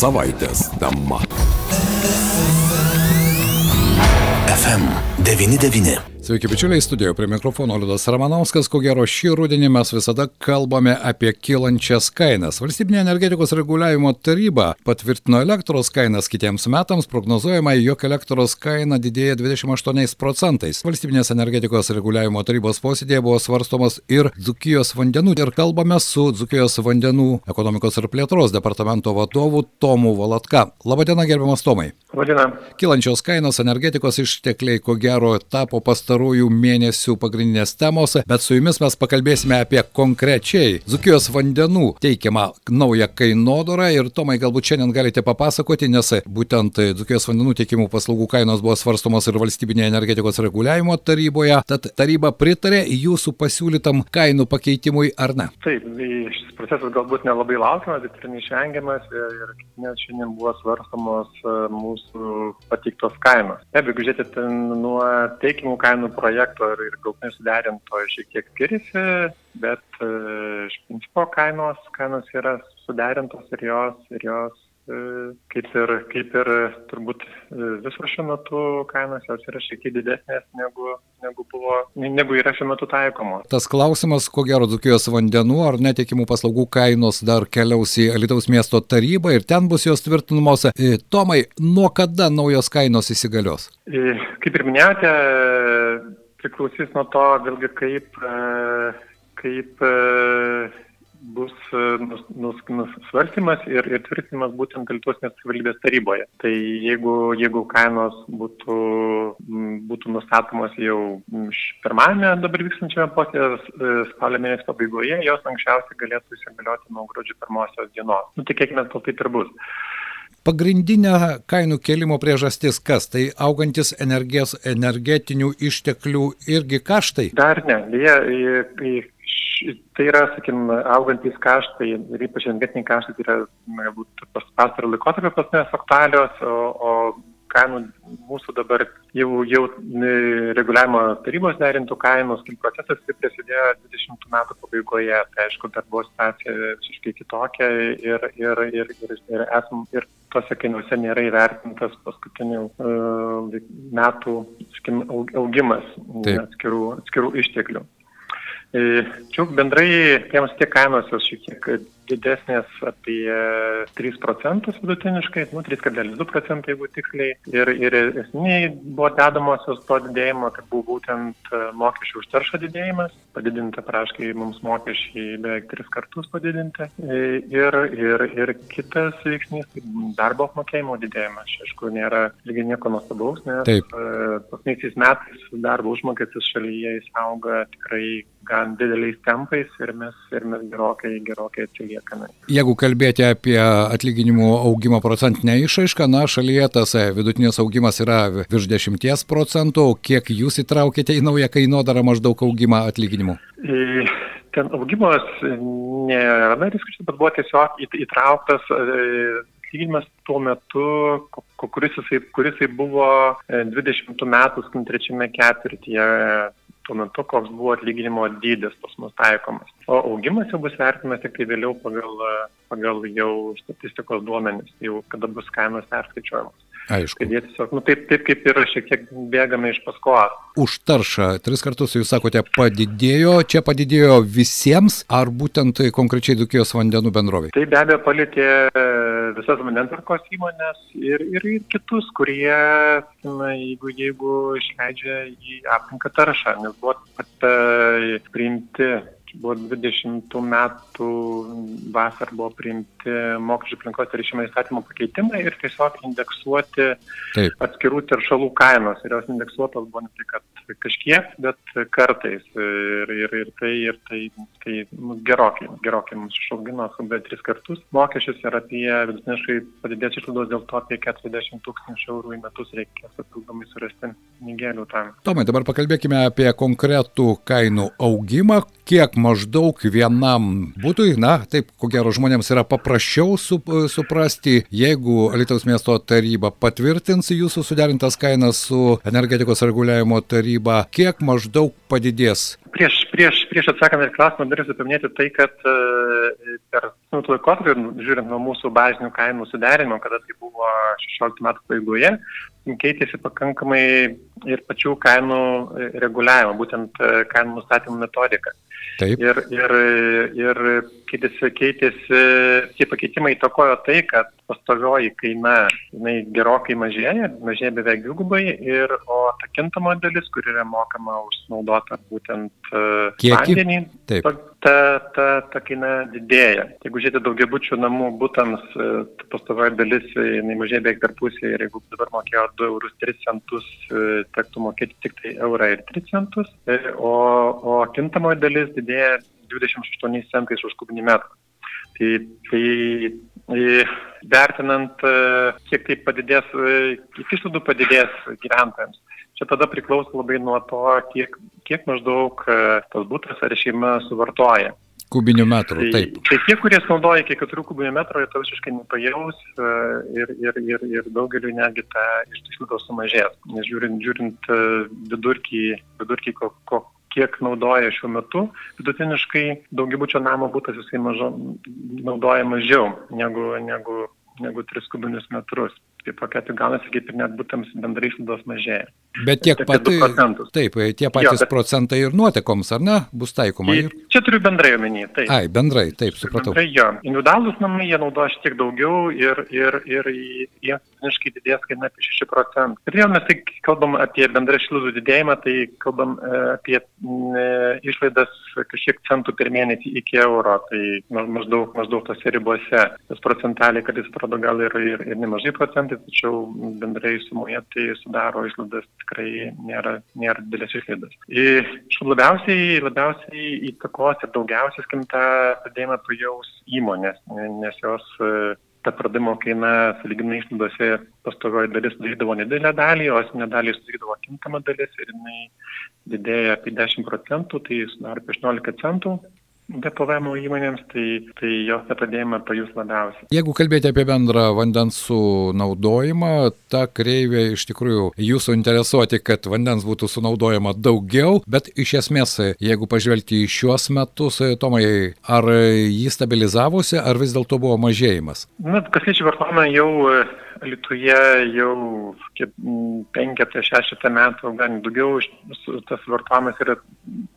Savaitės tema. FM99. Sveiki, bičiuliai, studijoje prie mikrofono Liudas Ramanauskas. Ko gero, šį rudenį mes visada kalbame apie kylančias kainas. Valstybinė energetikos reguliavimo taryba patvirtino elektros kainas kitiems metams, prognozuojama, jog elektros kaina didėja 28 procentais. Valstybinės energetikos reguliavimo tarybos posėdėje buvo svarstomas ir Dzukijos vandenų. Ir kalbame su Dzukijos vandenų ekonomikos ir plėtros departamento vadovu Tomu Valatka. Labadiena, gerbiamas Tomai. Labadiena. Kylančios kainos energetikos ištekliai, ko gero, tapo pastarųjų mėnesių pagrindinės temos, bet su jumis mes pakalbėsime apie konkrečiai Zukijos vandenų teikiamą naują kainodarą ir Tomai galbūt šiandien galite papasakoti, nes būtent Zukijos vandenų teikimų paslaugų kainos buvo svarstomos ir valstybinėje energetikos reguliavimo taryboje, tad taryba pritarė jūsų pasiūlytam kainų pakeitimui ar ne? Taip, tai šis procesas galbūt nelabai laukiamas, bet ir neišvengiamas ir net šiandien buvo svarstomos e, mūsų pateiktos kainos. Jeigu žiūrėtumėte nuo teikimų kainų, projekto ir, ir galtinai suderinto šiek tiek skiriasi, bet e, iš principo kainos, kainos yra suderintos ir jos, ir jos kaip ir, kaip ir turbūt e, viso šiuo metu kainos jos yra šiek tiek didesnės negu, negu, buvo, negu yra šiuo metu taikomos. Tas klausimas, ko gero, Dukijos vandenų ar netikimų paslaugų kainos dar keliaus į Alitaus miesto tarybą ir ten bus jos tvirtinamos. Tomai, nuo kada naujos kainos įsigalios? Kaip ir minėjote, priklausys nuo to vėlgi kaip, e, kaip e, bus e, nus, nus, nusvarstymas ir, ir tvirtinimas būtent Lietuvos savivaldybės taryboje. Tai jeigu, jeigu kainos būtų, būtų nustatomos jau pirmajame dabar vykstančiame posėdėje spalio mėnesio pabaigoje, jos anksčiausiai galėtų įsigalioti nuo gruodžio pirmosios dienos. Nu, tikėkime, kad taip ir bus. Pagrindinė kainų kelimo priežastis kas? Tai augantis energijos, energetinių išteklių irgi kaštai? Dar ne. Jie, tai yra, sakykim, augantis kaštai ir ypač energetiniai kaštai tai yra galbūt pastarą laikotarpį pasnės aktualios, o, o kainų mūsų dabar jau, jau reguliavimo tarybos derintų kainų procesas prasidėjo 20 metų pabaigoje. Tai aišku, dar buvo situacija visiškai kitokia ir, ir, ir, ir, ir, esam, ir tose kainuose nėra įvertintas paskutinių uh, metų sakim, augimas atskirų, atskirų išteklių. E, čia bendrai tiems tiek kainos jos šiek tiek didesnės apie 3 procentus vidutiniškai, nu 3,2 procentai jeigu tiksliai. Ir, ir esminiai buvo dedamosios to didėjimo, kad buvo būtent e, mokesčių už taršą didėjimas, padidinta praškai mums mokesčiai beveik 3 kartus padidinti. E, ir, ir, ir kitas veiksnys, tai darbo apmokėjimo didėjimas. Čia, aišku, nėra lygiai nieko nuostabaus, nes e, pasnaisiais metais darbo užmokestis šalyje įsauga tikrai gan dideliais tempais ir mes, ir mes gerokai, gerokai atsiliekame atsiliekame. Jeigu kalbėti apie atlyginimų augimo procentinę išraišką, na, šalyje tas e, vidutinis augimas yra virš 10 procentų, kiek jūs įtraukėte į naują kainodarą maždaug augimą atlyginimų? Ten augimas nėra nariskaičius, bet buvo tiesiog įtrauktas e, atlyginimas tuo metu, kuris jisai, kuris jisai buvo 20 e, metų, 3 ketvirtyje tuo metu, koks buvo atlyginimo dydis pas mus taikomas. O augimas jau bus vertinamas tik tai vėliau pagal, pagal jau statistikos duomenis, jau kada bus kainos perskaičiuojamos. Aišku. Kad jie tiesiog, nu, taip, taip kaip ir šiek tiek bėgame iš paskolos. Už taršą tris kartus jūs sakote padidėjo, čia padidėjo visiems ar būtent konkrečiai Dukijos vandenų bendrovai? Tai be abejo palėtė visas vandentvarkos įmonės ir, ir, ir kitus, kurie, na, jeigu, jeigu išleidžia į aplinką taršą, nes buvo pat priimti buvo 20 metų vasar buvo priimti mokesčių aplinkos ryšimo įstatymo pakeitimai ir tiesiog indeksuoti Taip. atskirų teršalų kainos. Ir jos indeksuotos buvo ne tik kažkiek, bet kartais. Ir, ir, ir tai, ir tai, tai nu, gerokai, gerokai mums išaugino beveik tris kartus mokesčius ir apie vidutiniškai padidės išlaidos dėl to apie 40 tūkstančių eurų į metus reikės papildomai surasti pinigėlių tam. Tomai, dabar pakalbėkime apie konkretų kainų augimą, kiek maždaug vienam būtui, na, taip, ko gero žmonėms yra paprasčiau su, suprasti, jeigu Lietuvos miesto taryba patvirtins jūsų suderintas kainas su energetikos reguliavimo taryba, kiek maždaug padidės Prieš, prieš, prieš atsakant į klausimą, norėčiau paminėti tai, kad uh, per nu, laikotarpį, žiūrint nuo mūsų bazinių kainų suderinimo, kada tai buvo 16 metų pabaigoje, keitėsi pakankamai ir pačių kainų reguliavimo, būtent uh, kainų nustatymų metodika. Taip. Ir, ir, ir keitėsi, keitėsi, tie pakeitimai įtakojo tai, kad pastovioji kaina, jinai gerokai mažėja, mažėja beveik dvigubai, ir, o ta kintamo dalis, kur yra mokama už sunaudotą būtent Kiekį? vandenį, Taip. ta, ta, ta kaina didėja. Jeigu žiūrėti daugiabučių namų būtams, e, ta pastovioji dalis, e, jinai mažėja beveik per pusę ir jeigu dabar mokėjo 2 eurus 3 centus, e, tektų mokėti tik tai eurą ir 3 centus, e, o, o kintamoji dalis didėja 28 centais už kubinį metrą. Tai, tai e, vertinant, e, kiek tai padidės, e, kiek išlaidų padidės gyventojams. Čia tada priklauso labai nuo to, kiek, kiek maždaug e, tas būtas ar šeima suvartoja. Kubinių metrų, Tai, taip. tai tie, kurie naudoja iki 4 kubinių metrų, to visiškai nepajaus e, ir, ir, ir, ir daugeliu netgi ta išlaidos sumažės. Nes žiūrint, žiūrint e, vidurkį, vidurkį ko, ko, kiek naudoja šiuo metu, vidutiniškai daugiabučio namo būtas jisai mažo, naudoja mažiau negu, negu, negu 3 kubinius metrus. Tai tokia tai gaunasi kaip ir net būtams bendrai išlaidos mažėja. Bet tiek pat, 2 procentus. taip, tie patys bet- procentai ir nuotekoms, ar ne, bus taikoma. Ir... Čia turiu bendrai omeny. Tai. Ai, bendrai, taip, supratau. Bendrai jo. Individualus namai jie naudoja šiek tiek daugiau ir, ir, ir jie vidutiniškai didės kaina apie 6 procentų. Ir vėl mes tai kalbam apie bendrą šiludų didėjimą, tai kalbam e, apie e, išlaidas kažkiek centų per mėnesį iki euro, tai ma- maždaug, maždaug tose ribose. Tas procentaliai, kad jis atrodo gal ir, ir, ir nemažai procentai, tačiau bendrai sumoje tai sudaro išlaidas tikrai nėra, nėra didelės išlaidos. Ir labiausiai, labiausiai įtakos ir daugiausiai skinta padėjimą pajaus įmonės, nes jos e, ta pradimo kaina saliginai išlaidose pastovioji dalis sudarydavo nedidelę dalį, o esminė dalį sudarydavo kintama dalis ir jinai didėja apie 10 procentų, tai sudaro apie 18 centų. Be PVM įmonėms, tai, tai jos nepadėjimą pajus labiausiai. Jeigu kalbėti apie bendrą vandens sunaudojimą, ta kreivė iš tikrųjų jūsų interesuoti, kad vandens būtų sunaudojama daugiau, bet iš esmės, jeigu pažvelgti į šiuos metus, Tomai, ar jį stabilizavosi, ar vis dėlto buvo mažėjimas? Na, kas liečia vartojimą, jau Lietuvoje jau penketą, šešetą metų, gal net daugiau, tas vartojimas yra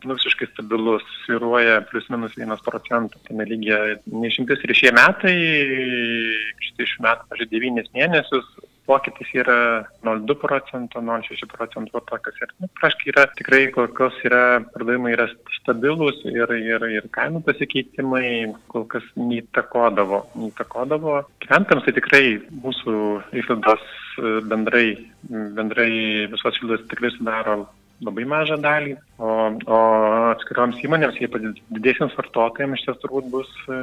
nu, visiškai stabilus, sviruoja plus minus vienas procentas. Tame lygiai neišimtis ir šie metai, šitai šių metų, pažiūrėjau, devynis mėnesius, pokytis yra 0,2 procento, 0,6 procentų tokios. Ir, nu, praškai yra tikrai kol kas yra, pardavimai yra stabilus ir, ir, ir kainų pasikeitimai kol kas neįtakodavo. neįtakodavo. Gyventams tai tikrai mūsų išlaidos e, bendrai, bendrai visos išlaidos tikrai sudaro labai mažą dalį, o, o atskiroms įmonėms, ypač didesniems vartotojams, iš ties turbūt bus e,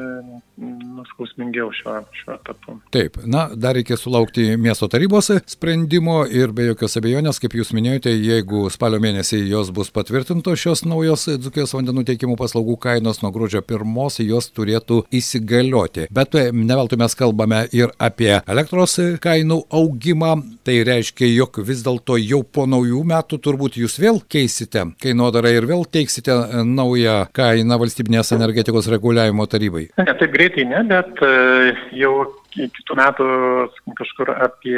nuskausmingiau šiuo, šiuo etapu. Taip, na, dar reikia sulaukti miesto tarybos sprendimo ir be jokios abejonės, kaip jūs minėjote, jeigu spalio mėnesį jos bus patvirtintos šios naujos Dzukijos vandenų teikimų paslaugų kainos nuo gruodžio pirmos, jos turėtų įsigalioti. Bet e, ne veltui mes kalbame ir apie elektros kainų augimą, tai reiškia, jog vis dėlto jau po naujų metų turbūt jūs vėl keisite kainodarą ir vėl teiksite e, naują kainą valstybinės energetikos reguliavimo tarybai. Ne, taip greitai ne, bet e, jau kitų metų kažkur apie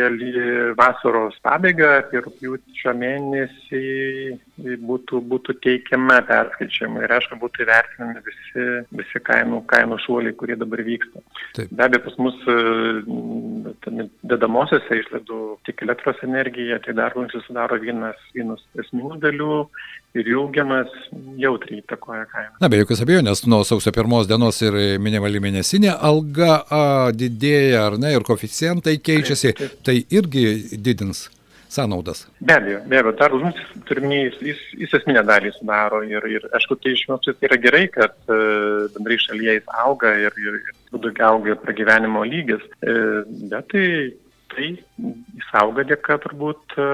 vasaros pabaigą, apie rūpjūčio mėnesį būtų, būtų teikiama perskaičiavimai ir aišku būtų įvertinami visi, visi kainų, kainų šuoliai, kurie dabar vyksta. Taip. Be abejo, pas mus dedamosiose išlaidų tik elektros energija, tai užmokestis sudaro vienas, vienas esminių dalių ir jų augimas jautriai įtakoja kainą. Na, be jokios abejonės, nuo sausio pirmos dienos ir minimali mėnesinė alga a, didėja, ar ne, ir koficijantai keičiasi, Taip, taip. tai irgi didins sąnaudas. Be abejo, be abejo, darbo užmokestis turinys, jis, jis esminę dalį sudaro ir, ir aišku, tai iš vienos pusės tai yra gerai, kad e, bendrai šalyje jis auga ir, ir, ir daugiau auga pragyvenimo lygis, e, bet tai tai jis auga dėka turbūt, e,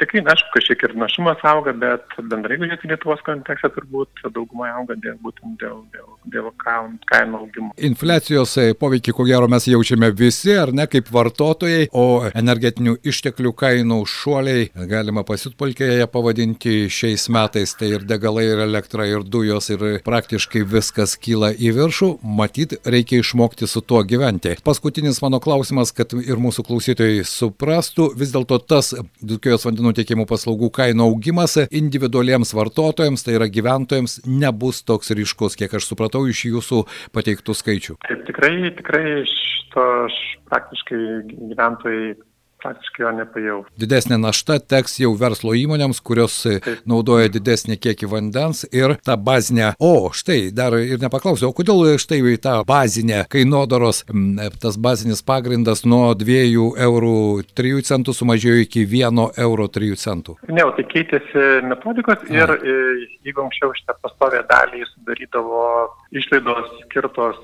tikrai, na, aišku, kažkiek ir našumas auga, bet bendrai, jeigu žiūrėti Lietuvos kontekste, turbūt daugumai auga dėl, būtent dėl, dėl, dėl kainų augimo. Infliacijos e, poveikį, ko gero, mes jaučiame visi, ar ne, kaip vartotojai, o energetinių išteklių kainų šuoliai, galima pasitpolkėje pavadinti šiais metais, tai ir degalai, ir elektra, ir dujos, ir praktiškai viskas kyla į viršų, matyt, reikia išmokti su tuo gyventi. Paskutinis mano klausimas, kad ir mūsų klausytojai suprastų, vis dėlto tas Dukijos vandenų tiekimo paslaugų kainų augimas individualiems vartotojams, tai yra gyventojams, nebus toks ryškus, kiek aš supratau iš jūsų pateiktų skaičių. Taip, tikrai, tikrai šito praktiškai gyventojai praktiškai jo nepajaus. Didesnė našta teks jau verslo įmonėms, kurios Taip. naudoja didesnį kiekį vandens ir tą bazinę. O, štai, dar ir nepaklausiau, o kodėl štai tą bazinę kainodaros, tas bazinis pagrindas nuo 2 eurų 3 centų sumažėjo iki 1 euro 3 centų? Ne, tai keitėsi metodikos ir A. E, jeigu anksčiau šitą pastovę dalį sudarydavo išlaidos skirtos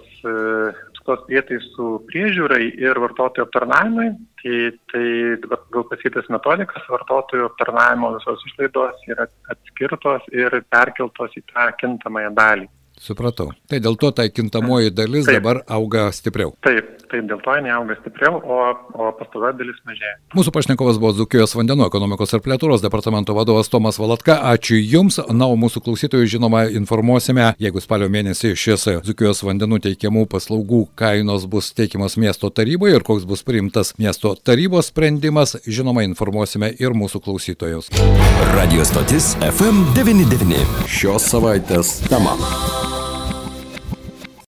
e, tos prietaisų priežiūrai ir vartotojų aptarnavimui, tai, tai dabar gal pasitęs metodikas, vartotojų aptarnavimo visos išlaidos yra atskirtos ir perkeltos į tą kintamąją dalį. Supratau. Tai dėl to ta kintamoji dalis taip. dabar auga stipriau. Taip, taip, dėl to jinai auga stipriau, o, o pastovi dalis mažėja. Mūsų pašnekovas buvo Dzukijos vandenų ekonomikos ir plėtros departamento vadovas Tomas Valatka. Ačiū Jums. Na, o mūsų klausytojų žinoma informuosime, jeigu spalio mėnesį šis Dzukijos vandenų teikiamų paslaugų kainos bus teikiamas miesto taryboje ir koks bus priimtas miesto tarybos sprendimas, žinoma, informuosime ir mūsų klausytojus. Radio stotis FM99. Šios savaitės tema.